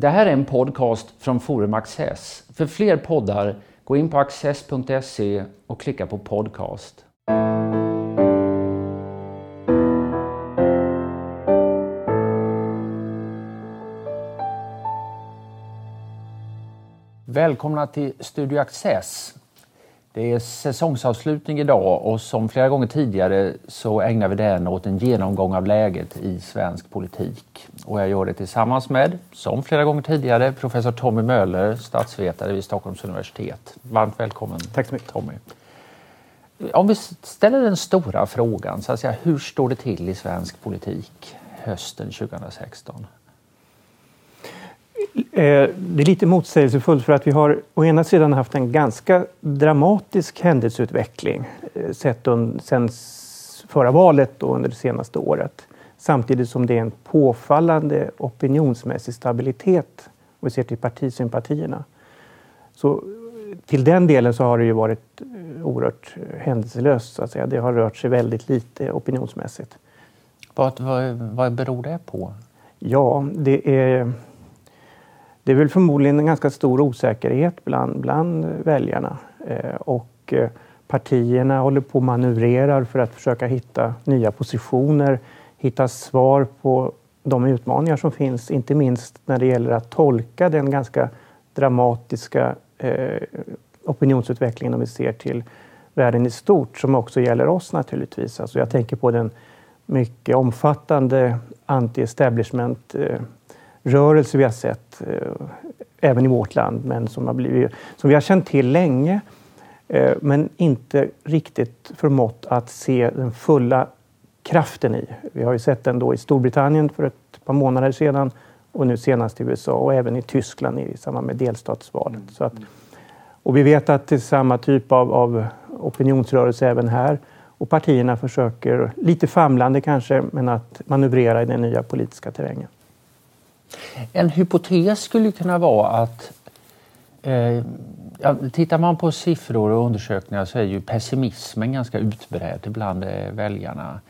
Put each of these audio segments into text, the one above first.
Det här är en podcast från Forum Access. För fler poddar, gå in på access.se och klicka på podcast. Välkomna till Studio Access. Det är säsongsavslutning idag och som flera gånger tidigare så ägnar vi den åt en genomgång av läget i svensk politik. Och jag gör det tillsammans med, som flera gånger tidigare, professor Tommy Möller, statsvetare vid Stockholms universitet. Varmt välkommen Tack så mycket. Tommy. Om vi ställer den stora frågan, så att säga, hur står det till i svensk politik hösten 2016? Eh, det är lite motsägelsefullt för att vi har å ena sidan haft en ganska dramatisk händelseutveckling eh, sett sedan förra valet och under det senaste året. Samtidigt som det är en påfallande opinionsmässig stabilitet om vi ser till partisympatierna. Så till den delen så har det ju varit eh, oerhört händelselöst. Så att säga. Det har rört sig väldigt lite opinionsmässigt. Vad, vad, vad beror det på? Ja, det är det är väl förmodligen en ganska stor osäkerhet bland, bland väljarna. Eh, och eh, partierna håller på och manövrerar för att försöka hitta nya positioner, hitta svar på de utmaningar som finns, inte minst när det gäller att tolka den ganska dramatiska eh, opinionsutvecklingen om vi ser till världen i stort, som också gäller oss naturligtvis. Alltså jag tänker på den mycket omfattande anti-establishment eh, rörelse vi har sett eh, även i vårt land, men som, har blivit, som vi har känt till länge eh, men inte riktigt förmått att se den fulla kraften i. Vi har ju sett den då i Storbritannien för ett par månader sedan och nu senast i USA och även i Tyskland i samband med delstatsvalet. Så att, och vi vet att det är samma typ av, av opinionsrörelse även här och partierna försöker, lite famlande kanske, men att manövrera i den nya politiska terrängen. En hypotes skulle kunna vara att eh, ja, tittar man på siffror och undersökningar så är ju pessimismen ganska utbredd bland eh, väljarna.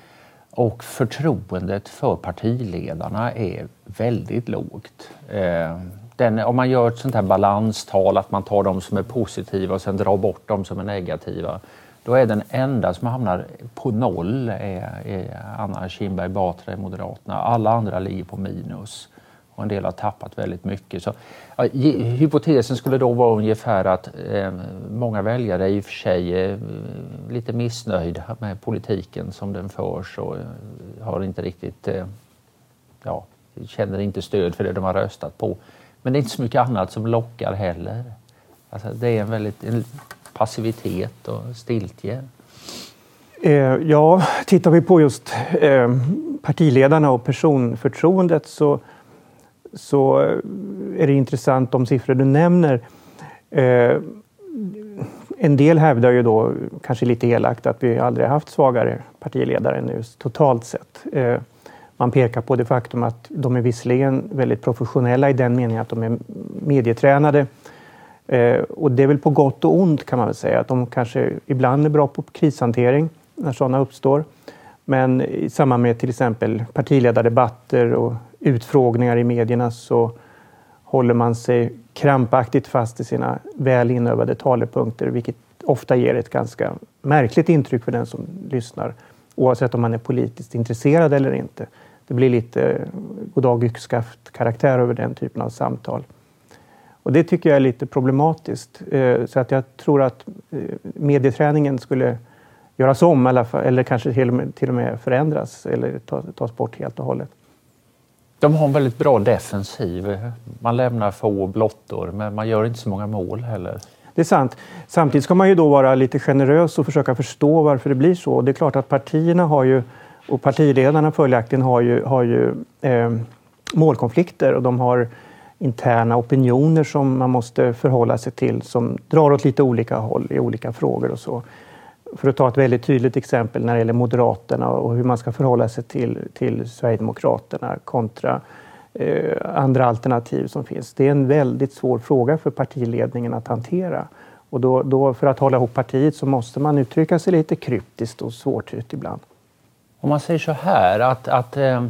Och förtroendet för partiledarna är väldigt lågt. Eh, den, om man gör ett sånt här balanstal, att man tar de som är positiva och sen drar bort de som är negativa, då är den enda som hamnar på noll är, är Anna Kinberg Batra i Moderaterna. Alla andra ligger på minus och en del har tappat väldigt mycket. Så, ja, hypotesen skulle då vara ungefär att eh, många väljare är i och för sig eh, lite missnöjda med politiken som den förs och eh, har inte riktigt, eh, ja, känner inte stöd för det de har röstat på. Men det är inte så mycket annat som lockar heller. Alltså, det är en väldigt en passivitet och stiltje. Eh, ja, tittar vi på just eh, partiledarna och personförtroendet så så är det intressant de siffror du nämner. Eh, en del hävdar ju då, kanske lite elakt, att vi aldrig haft svagare partiledare nu totalt sett. Eh, man pekar på det faktum att de är visserligen väldigt professionella i den meningen att de är medietränade. Eh, och det är väl på gott och ont kan man väl säga. Att de kanske ibland är bra på krishantering när sådana uppstår. Men i samband med till exempel partiledardebatter och utfrågningar i medierna så håller man sig krampaktigt fast i sina väl inövade talepunkter, vilket ofta ger ett ganska märkligt intryck för den som lyssnar, oavsett om man är politiskt intresserad eller inte. Det blir lite eh, goddag yxskaft karaktär över den typen av samtal. Och det tycker jag är lite problematiskt. Eh, så att jag tror att eh, medieträningen skulle göras om eller kanske till och med förändras eller tas bort helt och hållet. De har en väldigt bra defensiv. Man lämnar få blottor, men man gör inte så många mål heller. Det är sant. Samtidigt ska man ju då vara lite generös och försöka förstå varför det blir så. Det är klart att partierna har ju, och partiledarna följaktligen har ju, har ju eh, målkonflikter och de har interna opinioner som man måste förhålla sig till som drar åt lite olika håll i olika frågor och så. För att ta ett väldigt tydligt exempel när det gäller Moderaterna och hur man ska förhålla sig till, till Sverigedemokraterna kontra eh, andra alternativ som finns. Det är en väldigt svår fråga för partiledningen att hantera. Och då, då, för att hålla ihop partiet så måste man uttrycka sig lite kryptiskt och svårtytt ibland. Om man säger så här att, att eh,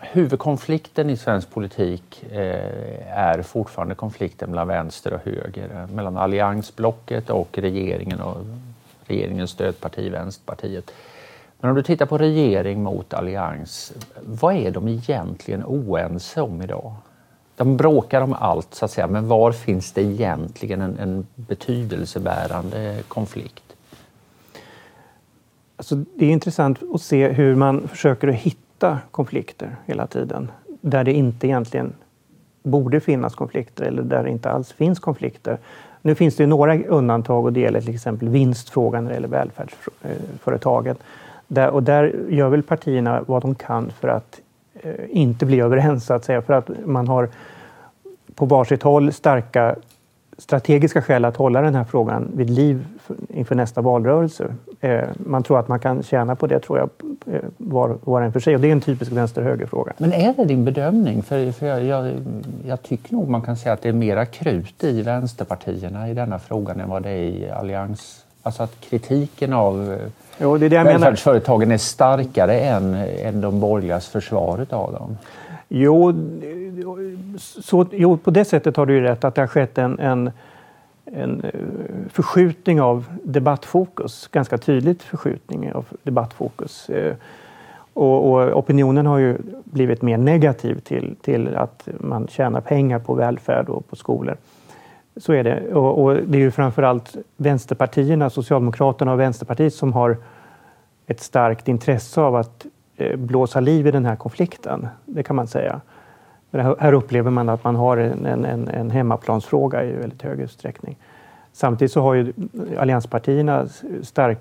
huvudkonflikten i svensk politik eh, är fortfarande konflikten mellan vänster och höger, eh, mellan alliansblocket och regeringen och regeringens stödparti Vänsterpartiet. Men om du tittar på regering mot allians, vad är de egentligen oense om idag? De bråkar om allt så att säga, men var finns det egentligen en, en betydelsebärande konflikt? Alltså, det är intressant att se hur man försöker att hitta konflikter hela tiden. Där det inte egentligen borde finnas konflikter eller där det inte alls finns konflikter. Nu finns det några undantag och det gäller till exempel vinstfrågan när det gäller välfärdsföretagen. Där, och där gör väl partierna vad de kan för att eh, inte bli överens, så att säga. För att man har på varsitt håll starka strategiska skäl att hålla den här frågan vid liv inför nästa valrörelse. Eh, man tror att man kan tjäna på det, tror jag, eh, var, var en för sig. Och det är en typisk vänster-höger-fråga. Men är det din bedömning? För, för jag, jag, jag, tycker nog man kan säga att det är mera krut i vänsterpartierna i denna frågan än vad det är i allians... Alltså att kritiken av jo, det är det välfärdsföretagen är starkare än, än de borgerligas försvar av dem. Jo, så, jo, på det sättet har du ju rätt att det har skett en, en, en eh, förskjutning av debattfokus, ganska tydligt förskjutning av debattfokus. Eh, och, och, opinionen har ju blivit mer negativ till, till att man tjänar pengar på välfärd och på skolor. Så är det. Och, och det är ju framförallt vänsterpartierna, Socialdemokraterna och Vänsterpartiet som har ett starkt intresse av att Eh, blåsa liv i den här konflikten. Det kan man säga. Här upplever man att man har en, en, en hemmaplansfråga i väldigt hög utsträckning. Samtidigt så har ju allianspartierna starkt,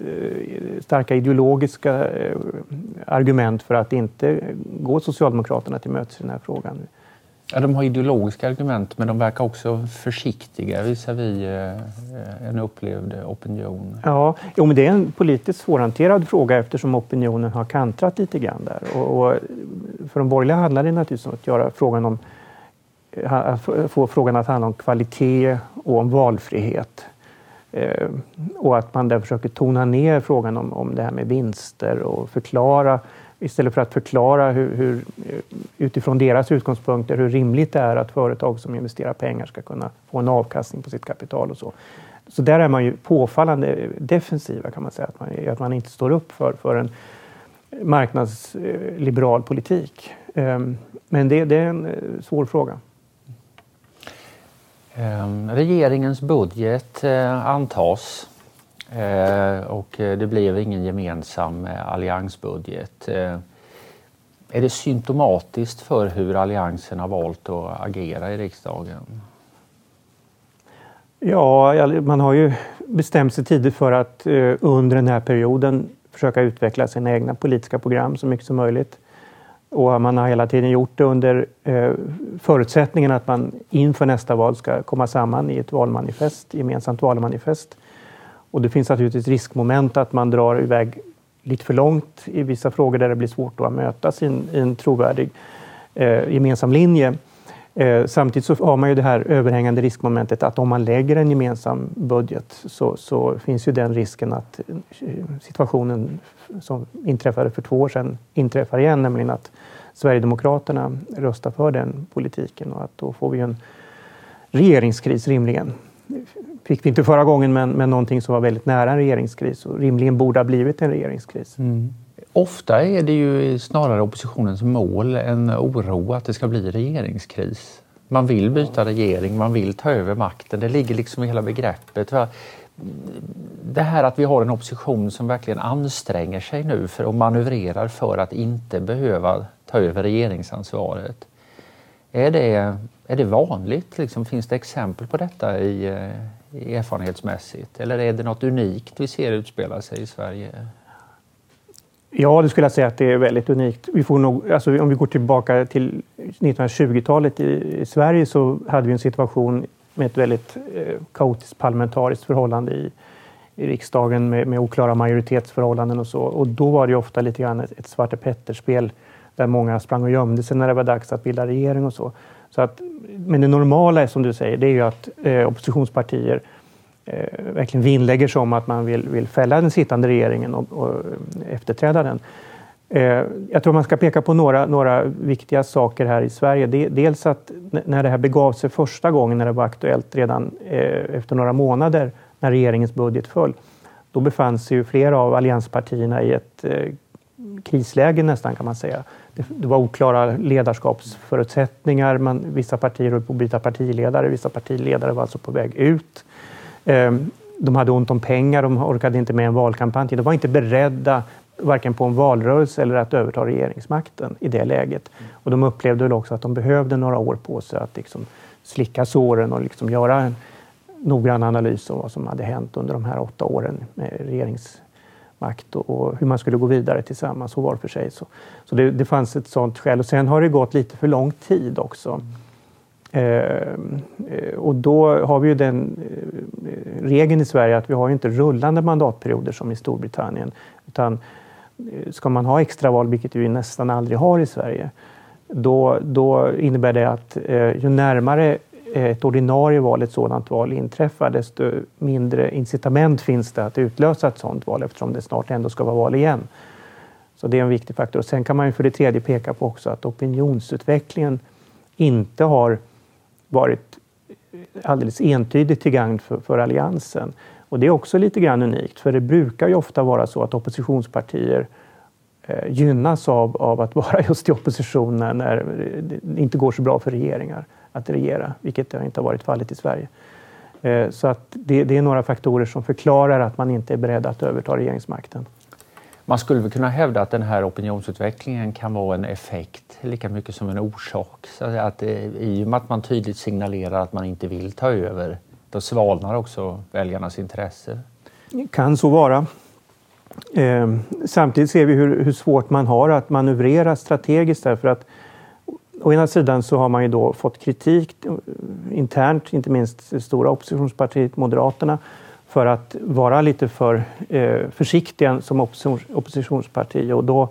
eh, starka ideologiska eh, argument för att inte gå Socialdemokraterna till mötes i den här frågan. Ja, de har ideologiska argument men de verkar också försiktiga visavi eh, en upplevd opinion. Ja, jo, men det är en politiskt svårhanterad fråga eftersom opinionen har kantrat lite grann där. Och, och för de borgerliga handlar det naturligtvis om att göra frågan om eh, att få frågan att handla om kvalitet och om valfrihet. Eh, och att man där försöker tona ner frågan om, om det här med vinster och förklara istället för att förklara hur, hur, eh, utifrån deras utgångspunkter hur rimligt det är att företag som investerar pengar ska kunna få en avkastning på sitt kapital och så. Så där är man ju påfallande defensiva kan man säga, att man, att man inte står upp för, för en marknadsliberal politik. Ehm, men det, det är en eh, svår fråga. Ehm, regeringens budget eh, antas Eh, och eh, det blev ingen gemensam eh, alliansbudget. Är det symptomatiskt för hur Alliansen har valt att agera i riksdagen? Ja, man har ju bestämt sig tidigt för att under den här perioden försöka utveckla sina egna politiska program så mycket som möjligt. Och man har hela tiden gjort det under förutsättningen att man inför nästa val ska komma samman i ett valmanifest, gemensamt valmanifest och det finns naturligtvis riskmoment att man drar iväg lite för långt i vissa frågor där det blir svårt att mötas i en, i en trovärdig eh, gemensam linje. Eh, samtidigt så har man ju det här överhängande riskmomentet att om man lägger en gemensam budget så, så finns ju den risken att eh, situationen som inträffade för två år sedan inträffar igen, nämligen att Sverigedemokraterna röstar för den politiken och att då får vi en regeringskris rimligen fick vi inte förra gången, men, men någonting som var väldigt nära en regeringskris och rimligen borde ha blivit en regeringskris. Mm. Ofta är det ju snarare oppositionens mål än oro att det ska bli regeringskris. Man vill byta regering, man vill ta över makten. Det ligger liksom i hela begreppet. Det här att vi har en opposition som verkligen anstränger sig nu för och manövrerar för att inte behöva ta över regeringsansvaret. Är det, är det vanligt? Liksom, finns det exempel på detta i, i erfarenhetsmässigt? Eller är det något unikt vi ser utspela sig i Sverige? Ja, det skulle jag säga att det är väldigt unikt. Vi får nog, alltså, om vi går tillbaka till 1920-talet i, i, Sverige så hade vi en situation med ett väldigt eh, kaotiskt parlamentariskt förhållande i, i riksdagen med, med, oklara majoritetsförhållanden och så. Och då var det ofta lite grann ett, ett Svarte Petter-spel där många sprang och gömde sig när det var dags att bilda regering och så. så att, men det normala, som du säger, det är ju att eh, oppositionspartier eh, verkligen vinnlägger sig om att man vill, vill fälla den sittande regeringen och, och efterträda den. Eh, jag tror man ska peka på några, några viktiga saker här i Sverige. Dels att när det här begav sig första gången, när det var aktuellt redan eh, efter några månader när regeringens budget föll, då befann sig ju flera av allianspartierna i ett eh, krisläge nästan kan man säga. Det, var oklara ledarskapsförutsättningar. Man, vissa partier höll på att byta partiledare, vissa partiledare var alltså på väg ut. Ehm, de hade ont om pengar, de orkade inte med en valkampanj. De var inte beredda varken på en valrörelse eller att överta regeringsmakten i det läget. Och de upplevde väl också att de behövde några år på sig att liksom slicka såren och liksom göra en noggrann analys av vad som hade hänt under de här åtta åren med regerings och, och hur man skulle gå vidare tillsammans och var för sig. Så, så det, det fanns ett sådant skäl. Och sen har det gått lite för lång tid också. Ehm, eh, och då har vi ju den eh, regeln i Sverige att vi har inte rullande mandatperioder som i Storbritannien. Utan eh, ska man ha extraval, vilket vi nästan aldrig har i Sverige, då, då innebär det att eh, ju närmare Eh, ett ordinarie val, ett sådant val inträffar, desto mindre incitament finns det att utlösa ett sådant val eftersom det snart ändå ska vara val igen. Så det är en viktig faktor. Och sen kan man ju för det tredje peka på också att opinionsutvecklingen inte har varit alldeles entydigt till gagn för, för Alliansen. Och det är också lite grann unikt, för det brukar ju ofta vara så att oppositionspartier eh, gynnas av, av att vara just i opposition när, när det inte går så bra för regeringar att regera, vilket inte har varit fallet i Sverige. Eh, så att det, det, är några faktorer som förklarar att man inte är beredd att överta regeringsmakten. Man skulle väl kunna hävda att den här opinionsutvecklingen kan vara en effekt lika mycket som en orsak. Så att I och med att man tydligt signalerar att man inte vill ta över, då svalnar också väljarnas intresse. Kan så vara. Eh, samtidigt ser vi hur, hur, svårt man har att manövrera strategiskt därför att å ena sidan så har man ju då fått kritik eh, internt, inte minst det stora oppositionspartiet Moderaterna, för att vara lite för eh, försiktiga som oppositionsparti. Och då,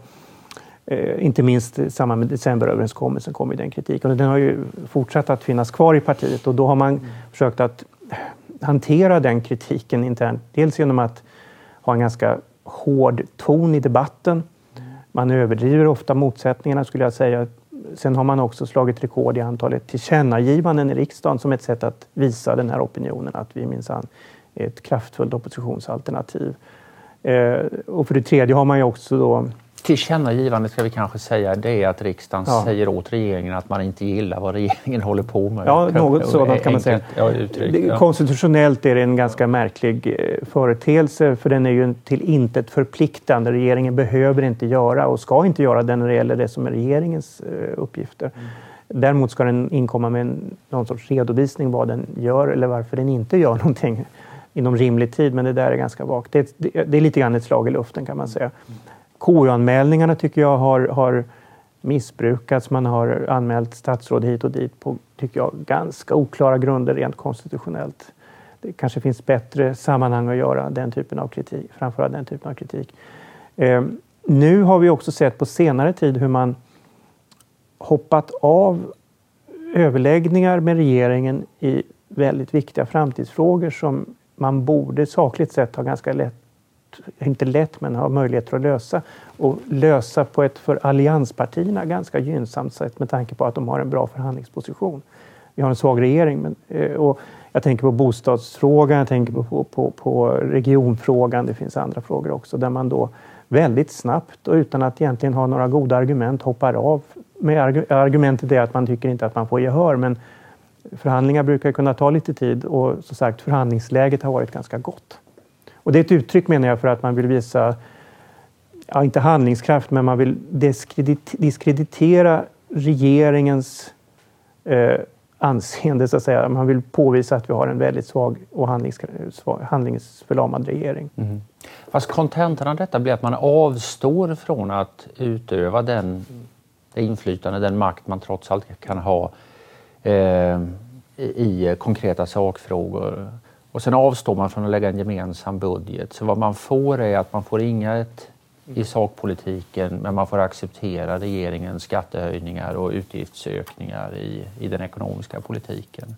eh, inte minst i samband med decemberöverenskommelsen kom ju den kritiken. Och den har ju fortsatt att finnas kvar i partiet och då har man mm. försökt att hantera den kritiken internt. Dels genom att ha en ganska hård ton i debatten. Man överdriver ofta motsättningarna skulle jag säga. Sen har man också slagit rekord i antalet tillkännagivanden i riksdagen som ett sätt att visa den här opinionen att vi minsann är ett kraftfullt oppositionsalternativ. Eh, och för det tredje har man ju också då Tillkännagivandet ska vi kanske säga, det är att riksdagen ja. säger åt regeringen att man inte gillar vad regeringen håller på med. Ja, något sådant kan man säga. Ja, uttryck. Konstitutionellt är det en ganska märklig eh, företeelse för den är ju till intet förpliktande. Regeringen behöver inte göra och ska inte göra den när det gäller det som är regeringens eh, uppgifter. Mm. Däremot ska den inkomma med någon sorts redovisning vad den gör eller varför den inte gör någonting inom rimlig tid, men det där är ganska vagt. Det, det, det, är lite grann ett slag i luften kan man säga. KU-anmälningarna tycker jag har, har missbrukats. Man har anmält statsråd hit och dit på, tycker jag, ganska oklara grunder rent konstitutionellt. Det kanske finns bättre sammanhang att göra den typen av kritik, framföra den typen av kritik. Eh, nu har vi också sett på senare tid hur man hoppat av överläggningar med regeringen i väldigt viktiga framtidsfrågor som man borde sakligt sett ha ganska lätt, inte lätt, men har möjligheter att lösa och lösa på ett för allianspartierna ganska gynnsamt sätt med tanke på att de har en bra förhandlingsposition. Vi har en svag regering men, eh, och jag tänker på bostadsfrågan, jag tänker på, på, på regionfrågan, det finns andra frågor också där man då väldigt snabbt och utan att egentligen ha några goda argument hoppar av. Med argumentet är att man tycker inte att man får gehör men Förhandlingar brukar kunna ta lite tid och som sagt förhandlingsläget har varit ganska gott. Och det är ett uttryck menar jag för att man vill visa, ja, inte handlingskraft, men man vill diskredit diskreditera regeringens eh, anseende så att säga. Man vill påvisa att vi har en väldigt svag och handlings, svag, handlingsförlamad regering. Mm. Fast kontentan av detta blir att man avstår från att utöva den, det inflytande, den makt man trots allt kan ha eh, i konkreta sakfrågor. Och sen avstår man från att lägga en gemensam budget. Så vad man får är att man får inget i sakpolitiken men man får acceptera regeringens skattehöjningar och utgiftsökningar i, i den ekonomiska politiken.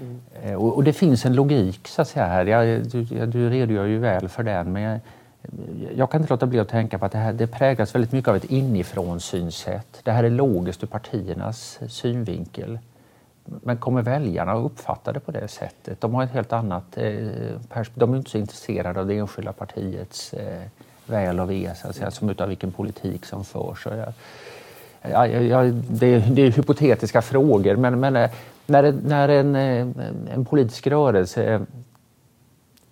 Mm. Och, och, det finns en logik så att säga här. Jag, du, du redogör ju väl för den men jag, jag kan inte låta bli att tänka på att det, här, det präglas väldigt mycket av ett inifrån synsätt. Det här är logiskt ur partiernas synvinkel. Men kommer väljarna att uppfatta det på det sättet? De har ett helt annat eh, De är inte så intresserade av det enskilda partiets eh, väl och ve, så att säga, som utav vilken politik som förs. Jag, jag, jag, det, det, är hypotetiska frågor, men, men när, när en, eh, en politisk rörelse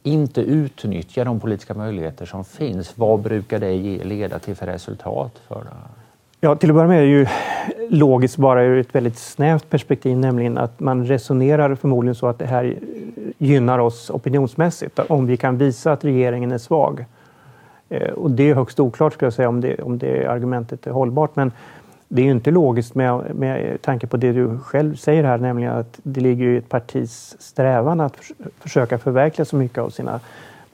inte utnyttjar de politiska möjligheter som finns, vad brukar det ge, leda till för resultat? För Ja, till att börja med är det ju logiskt bara ur ett väldigt snävt perspektiv, nämligen att man resonerar förmodligen så att det här gynnar oss opinionsmässigt, om vi kan visa att regeringen är svag. Eh, och det är högst oklart, skulle jag säga, om det, om det argumentet är hållbart. Men det är ju inte logiskt med, med tanke på det du själv säger här, nämligen att det ligger i ett partis strävan att försöka förverkliga så mycket av sina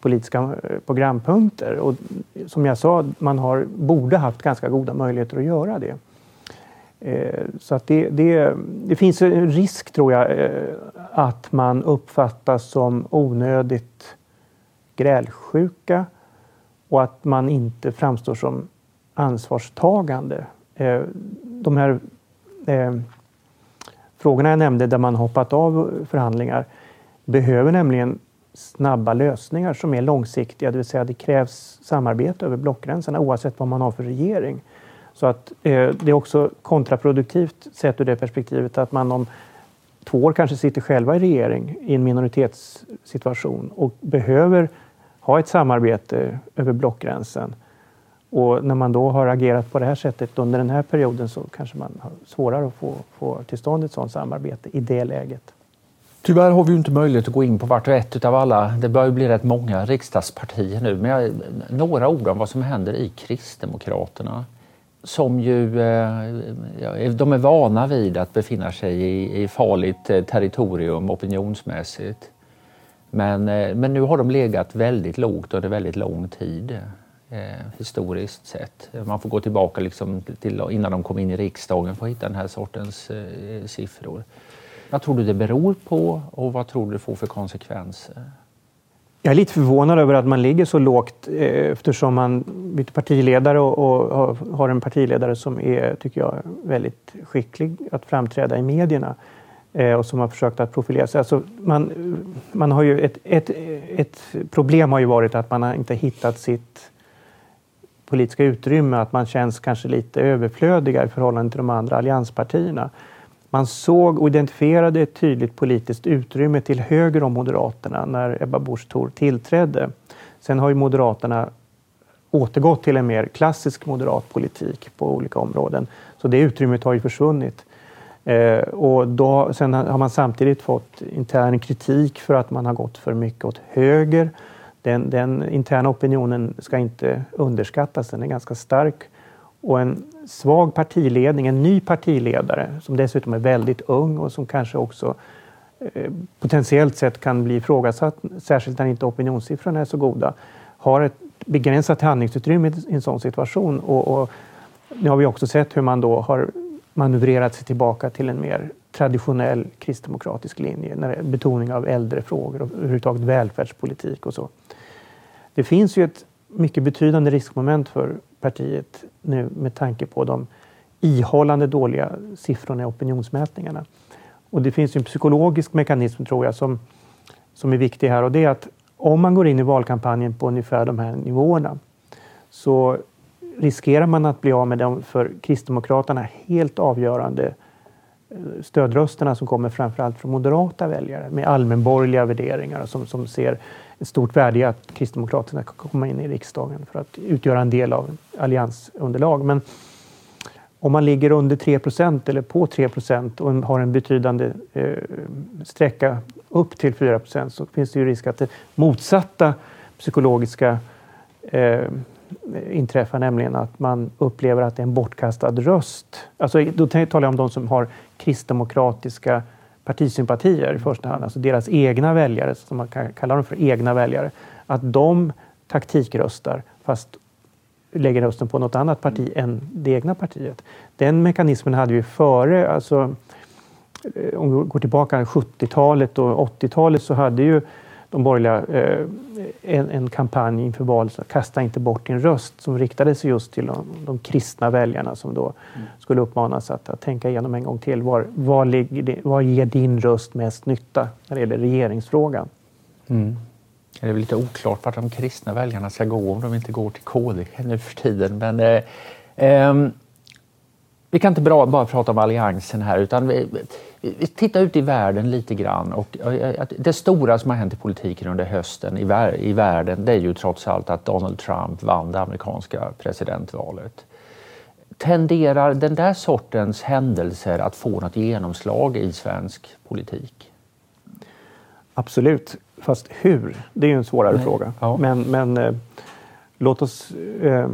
politiska eh, programpunkter. Och som jag sa, man har, borde haft ganska goda möjligheter att göra det. Eh, så att det, det, det finns en risk, tror jag, eh, att man uppfattas som onödigt grälsjuka och att man inte framstår som ansvarstagande. De här frågorna jag nämnde där man hoppat av förhandlingar behöver nämligen snabba lösningar som är långsiktiga, det vill säga det krävs samarbete över blockgränserna oavsett vad man har för regering. Så att eh, det är också kontraproduktivt sett ur det perspektivet att man om två år kanske sitter själva i regering i en minoritetssituation och behöver ha ett samarbete över blockgränsen. Och när man då har agerat på det här sättet under den här perioden så kanske man har svårare att få, få till stånd ett sådant samarbete i det läget. Tyvärr har vi inte möjlighet att gå in på vart och ett av alla, det börjar bli rätt många riksdagspartier nu, men jag, några ord om vad som händer i Kristdemokraterna. Som ju, eh, de är vana vid att befinna sig i, i farligt eh, territorium opinionsmässigt. Men, eh, men nu har de legat väldigt lågt under väldigt lång tid eh, historiskt sett. Man får gå tillbaka liksom till innan de kom in i riksdagen för att hitta den här sortens eh, siffror. Vad tror du det beror på och vad tror du det får för konsekvenser? Jag är lite förvånad över att man ligger så lågt eh, eftersom man byter partiledare och, har en partiledare som är, tycker jag, väldigt skicklig att framträda i medierna eh, och som har försökt att profilera sig. Alltså man, man har ju ett, ett, ett problem har ju varit att man har inte hittat sitt politiska utrymme, att man känns kanske lite överflödiga i förhållande till de andra allianspartierna. Man såg och identifierade ett tydligt politiskt utrymme till höger om Moderaterna när Ebba Busch Thor tillträdde. Sen har ju Moderaterna återgått till en mer klassisk moderat politik på olika områden. Så det utrymmet har ju försvunnit. Eh, och då, sen har man samtidigt fått intern kritik för att man har gått för mycket åt höger. Den, den interna opinionen ska inte underskattas, den är ganska stark och en svag partiledning, en ny partiledare som dessutom är väldigt ung och som kanske också eh, potentiellt sett kan bli ifrågasatt, särskilt när inte opinionssiffrorna är så goda, har ett begränsat handlingsutrymme i en sån situation. Och, och nu har vi också sett hur man då har manövrerat sig tillbaka till en mer traditionell kristdemokratisk linje, när det är betoning av äldrefrågor och överhuvudtaget välfärdspolitik och så. Det finns ju ett mycket betydande riskmoment för partiet nu med tanke på de ihållande dåliga siffrorna i opinionsmätningarna. Och det finns en psykologisk mekanism tror jag som, som är viktig här och det är att om man går in i valkampanjen på ungefär de här nivåerna så riskerar man att bli av med de för Kristdemokraterna helt avgörande eh, stödrösterna som kommer framförallt från moderata väljare med allmänborgerliga värderingar som, som ser ett stort värde i att Kristdemokraterna kan komma in i riksdagen för att utgöra en del av alliansunderlag. Men om man ligger under 3% eller på 3% och har en betydande eh, sträcka upp till 4% så finns det ju risk att det motsatta psykologiska eh, inträffar, nämligen att man upplever att det är en bortkastad röst. Alltså, då talar jag om de som har kristdemokratiska partisympatier i första hand, alltså deras egna väljare, som man kan kalla dem för egna väljare, att de taktikröstar fast lägger rösten på något annat parti än det egna partiet. Den mekanismen hade vi före, alltså eh, om vi går tillbaka 70-talet och 80-talet så hade ju de borgerliga eh, en, en kampanj inför valet, Kasta inte bort din röst, som riktade sig just till de, de kristna väljarna som då mm. skulle uppmanas att, att, tänka igenom en gång till. Var, var, ligger, var ger din röst mest nytta när det gäller regeringsfrågan? Mm. Det är lite oklart vart de kristna väljarna ska gå om de inte går till KD nu för tiden. Men, eh, eh, vi kan inte bara prata om alliansen här utan vi, vi tittar ut i världen lite grann. Och det stora som har hänt i politiken under hösten i världen det är ju trots allt att Donald Trump vann det amerikanska presidentvalet. Tenderar den där sortens händelser att få något genomslag i svensk politik? Absolut, fast hur? Det är ju en svårare Nej. fråga. Ja. Men, men eh, låt oss eh,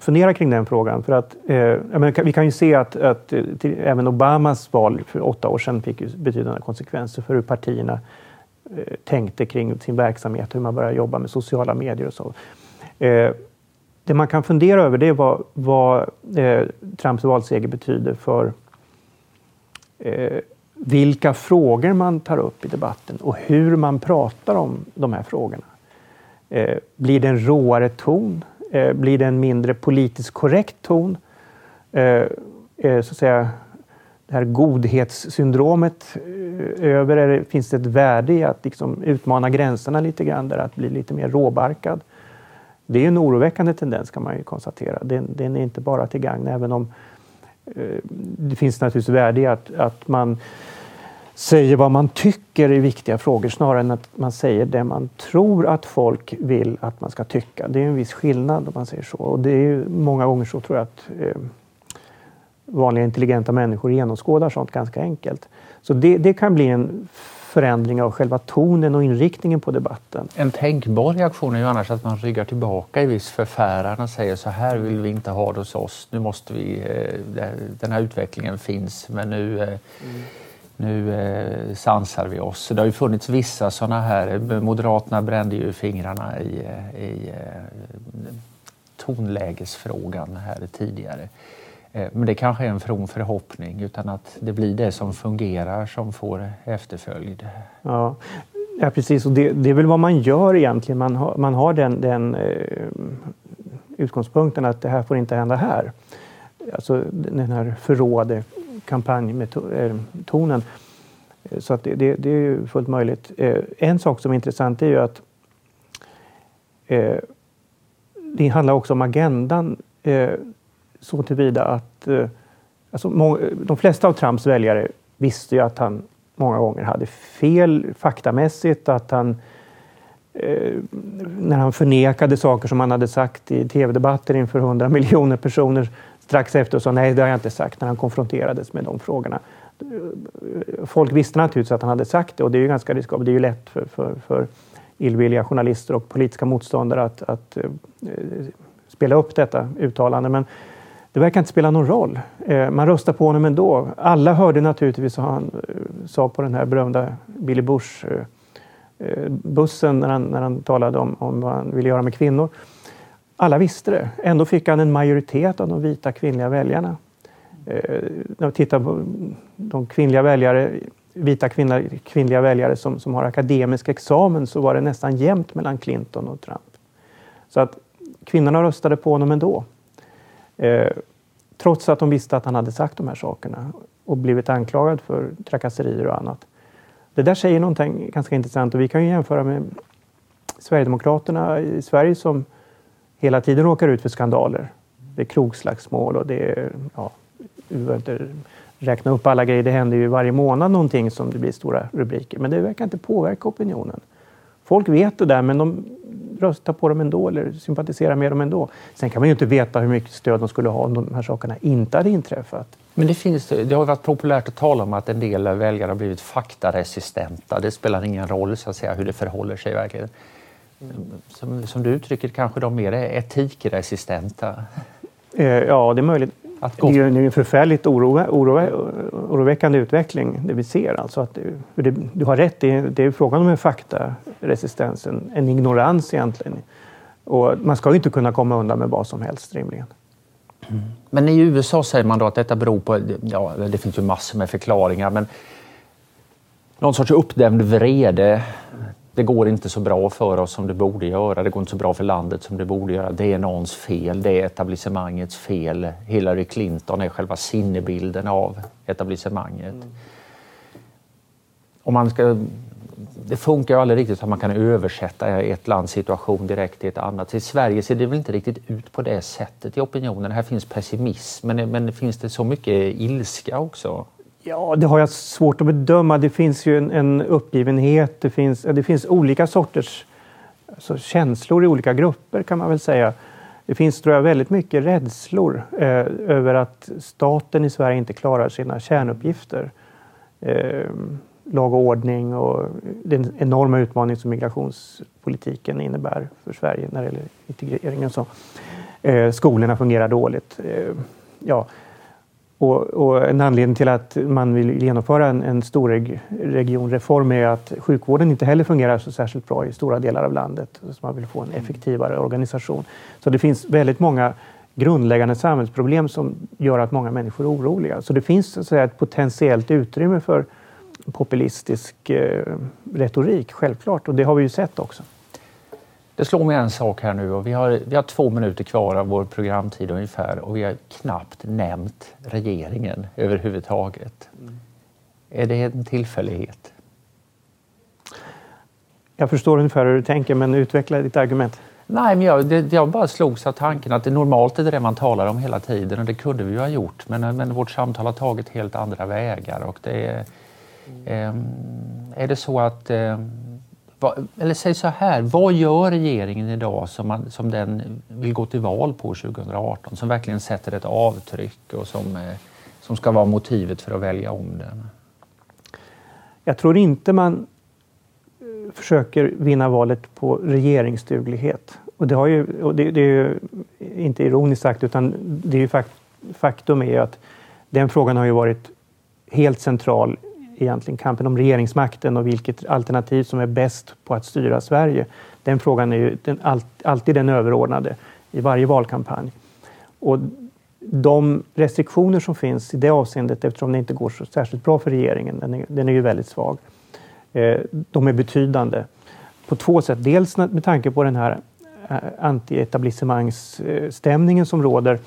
fundera kring den frågan. För att, eh, vi kan ju se att, att eh, till, även Obamas val för åtta år sedan fick betydande konsekvenser för hur partierna eh, tänkte kring sin verksamhet, hur man började jobba med sociala medier och så. Eh, det man kan fundera över det är vad, vad eh, Trumps valseger betyder för eh, vilka frågor man tar upp i debatten och hur man pratar om de här frågorna. Eh, blir det en råare ton? Eh, blir det en mindre politiskt korrekt ton? Eh, eh så att säga, det här godhetssyndromet eh, över? Eller finns det ett värde i att liksom utmana gränserna lite grann, där att bli lite mer råbarkad? Det är en oroväckande tendens kan man ju konstatera. Den, den är inte bara till gagn, även om eh, det finns naturligtvis värde i att, att man säger vad man tycker i viktiga frågor snarare än att man säger det man tror att folk vill att man ska tycka. Det är en viss skillnad om man säger så. Och det är många gånger så tror jag att eh, vanliga intelligenta människor genomskådar sånt ganska enkelt. Så det, det, kan bli en förändring av själva tonen och inriktningen på debatten. En tänkbar reaktion är ju annars att man ryggar tillbaka i viss förfäran och säger så här vill vi inte ha det hos oss. Nu måste vi, eh, den här utvecklingen finns men nu eh, mm nu eh, sansar vi oss. det har ju funnits vissa sådana här, eh, Moderaterna brände ju fingrarna i, eh, i eh, tonlägesfrågan här tidigare. Eh, men det kanske är en from förhoppning utan att det blir det som fungerar som får efterföljd. Ja, ja precis. Och det, det är väl vad man gör egentligen. Man har, man har den, den eh, utgångspunkten att det här får inte hända här. Alltså den här förrådet kampanjtonen. Så att det, det, det, är fullt möjligt. Eh, en sak som är intressant är ju att eh, det handlar också om agendan eh, så tillvida att alltså, de flesta av Trumps väljare visste ju att han många gånger hade fel faktamässigt, att han när han förnekade saker som han hade sagt i tv-debatter inför 100 miljoner personer strax efter och sa nej, det har jag inte sagt när han konfronterades med de frågorna. Folk visste naturligtvis att han hade sagt det och det är ju ganska riskabelt. Det är ju lätt för, för, för illvilliga journalister och politiska motståndare att, att eh, spela upp detta uttalande. Men det verkar inte spela någon roll. Eh, man röstar på honom ändå. Alla hörde naturligtvis vad han eh, sa på den här berömda Billy Bush eh, eh, bussen när han, när han talade om, om vad han ville göra med kvinnor. Alla visste det. Ändå fick han en majoritet av de vita kvinnliga väljarna. Eh, när vi tittar på de kvinnliga väljare, vita kvinnliga, kvinnliga väljare som, som har akademisk examen så var det nästan jämnt mellan Clinton och Trump. Så att kvinnorna röstade på honom ändå. Eh, trots att de visste att han hade sagt de här sakerna och blivit anklagad för trakasserier och annat. Det där säger någonting ganska intressant och vi kan ju jämföra med Sverigedemokraterna i Sverige som hela tiden råkar ut för skandaler. Det är krogslagsmål och det är, ja, vi behöver inte räkna upp alla grejer. Det händer ju varje månad någonting som det blir stora rubriker. Men det verkar inte påverka opinionen. Folk vet det där men de röstar på dem ändå eller sympatiserar med dem ändå. Sen kan man ju inte veta hur mycket stöd de skulle ha om de här sakerna inte hade inträffat. Men det, finns, det har varit populärt att tala om att en del väljare har blivit faktaresistenta. Det spelar ingen roll så att säga, hur det förhåller sig i verkligheten som, som du uttrycker kanske de mer är etikresistenta? Eh, ja, det är möjligt. Att gå... Det är ju en förfärligt oro, oro, oroväckande utveckling det vi ser. Alltså att det, du har rätt, det är, det är frågan om en faktaresistens, en, en ignorans egentligen. Och man ska ju inte kunna komma undan med vad som helst rimligen. Mm. Men i USA säger man då att detta beror på, ja det finns ju massor med förklaringar, men någon sorts uppdämd vrede det går inte så bra för oss som det borde göra. Det går inte så bra för landet som det borde göra. Det är någons fel. Det är etablissemangets fel. Hillary Clinton är själva sinnebilden av etablissemanget. Mm. Om man ska, det funkar ju aldrig riktigt att man kan översätta ett lands situation direkt till ett annat. I Sverige ser det väl inte riktigt ut på det sättet i opinionen. Här finns pessimism, men, men finns det så mycket ilska också? Ja, det har jag svårt att bedöma. Det finns ju en, en uppgivenhet. Det finns, det finns olika sorters alltså, känslor i olika grupper kan man väl säga. Det finns tror jag, väldigt mycket rädslor eh, över att staten i Sverige inte klarar sina kärnuppgifter. Eh, lag och ordning och den enorma utmaning som migrationspolitiken innebär för Sverige när det gäller integrering och så. Eh, skolorna fungerar dåligt. Eh, ja, och, och, en anledning till att man vill genomföra en, en stor regionreform är att sjukvården inte heller fungerar så särskilt bra i stora delar av landet. Så man vill få en effektivare organisation. Så det finns väldigt många grundläggande samhällsproblem som gör att många människor är oroliga. Så det finns så att säga, ett potentiellt utrymme för populistisk eh, retorik, självklart. Och det har vi ju sett också. Det slår mig en sak här nu och vi har, vi har två minuter kvar av vår programtid ungefär och vi har knappt nämnt regeringen överhuvudtaget. Mm. Är det en tillfällighet? Jag förstår ungefär hur du tänker, men utveckla ditt argument. Nej, men jag, det, jag bara slogs av tanken att det normalt är det man talar om hela tiden och det kunde vi ju ha gjort. Men, men vårt samtal har tagit helt andra vägar och det är, mm. eh, är det så att eh, eller säg så här, vad gör regeringen idag som, man, som den vill gå till val på 2018? Som verkligen sätter ett avtryck och som, eh, som ska vara motivet för att välja om den? Jag tror inte man eh, försöker vinna valet på regeringsduglighet. Och det, har ju, och det, det är ju inte ironiskt sagt, utan det är ju fakt, faktum är att den frågan har ju varit helt central egentligen kampen om regeringsmakten och vilket alternativ som är bäst på att styra Sverige. Den frågan är ju den, alltid den överordnade i varje valkampanj. Och de restriktioner som finns i det avseendet, eftersom det inte går så särskilt bra för regeringen, den är, den är ju väldigt svag, eh, de är betydande på två sätt. Dels med tanke på den här eh, anti-etablissemangsstämningen eh, som råder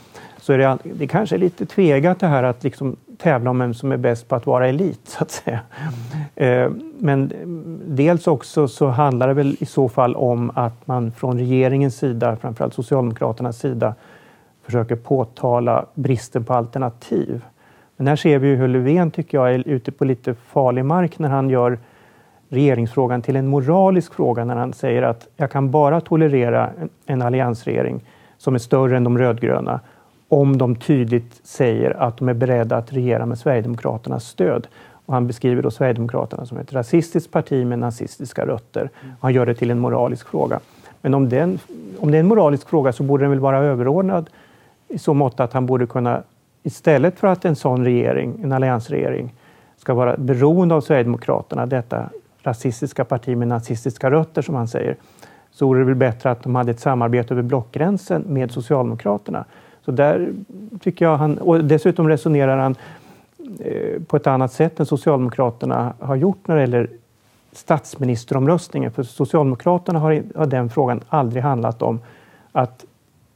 så är det, det kanske är lite tvegat det här att liksom tävla om vem som är bäst på att vara elit, så att säga. Mm. Men dels också så handlar det väl i så fall om att man från regeringens sida, framförallt Socialdemokraternas sida, försöker påtala bristen på alternativ. Men här ser vi ju hur Löfven, tycker jag, är ute på lite farlig mark när han gör regeringsfrågan till en moralisk fråga när han säger att jag kan bara tolerera en, en alliansregering som är större än de rödgröna om de tydligt säger att de är beredda att regera med Sverigedemokraternas stöd. Och han beskriver då Sverigedemokraterna som ett rasistiskt parti med nazistiska rötter. Och han gör det till en moralisk fråga. Men om, den, om det är en moralisk fråga så borde den väl vara överordnad i så mått att han borde kunna, istället för att en sån regering, en alliansregering, ska vara beroende av Sverigedemokraterna, detta rasistiska parti med nazistiska rötter som han säger, så vore det väl bättre att de hade ett samarbete över blockgränsen med Socialdemokraterna. Så där tycker jag han, och dessutom resonerar han eh, på ett annat sätt än Socialdemokraterna har gjort när det gäller statsministeromröstningen. För Socialdemokraterna har, har den frågan aldrig handlat om att,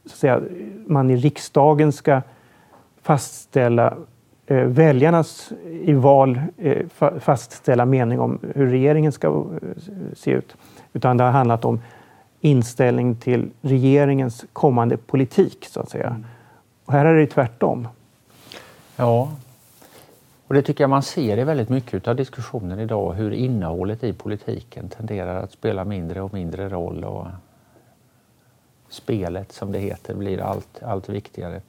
så att säga, man i riksdagen ska fastställa eh, väljarnas i val eh, fastställa mening om hur regeringen ska eh, se ut. Utan det har handlat om inställning till regeringens kommande politik, så att säga. Och här är det tvärtom. Ja, och det tycker jag man ser i väldigt mycket av diskussionen idag hur innehållet i politiken tenderar att spela mindre och mindre roll och spelet som det heter blir allt, allt viktigare.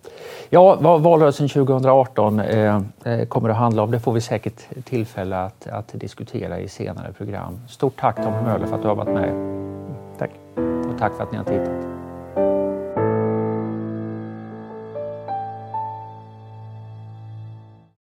Ja, vad valrörelsen 2018 eh, eh, kommer att handla om det får vi säkert tillfälle att, att diskutera i senare program. Stort tack Tom Möller för att du har varit med. Tack. Och tack för att ni har tittat.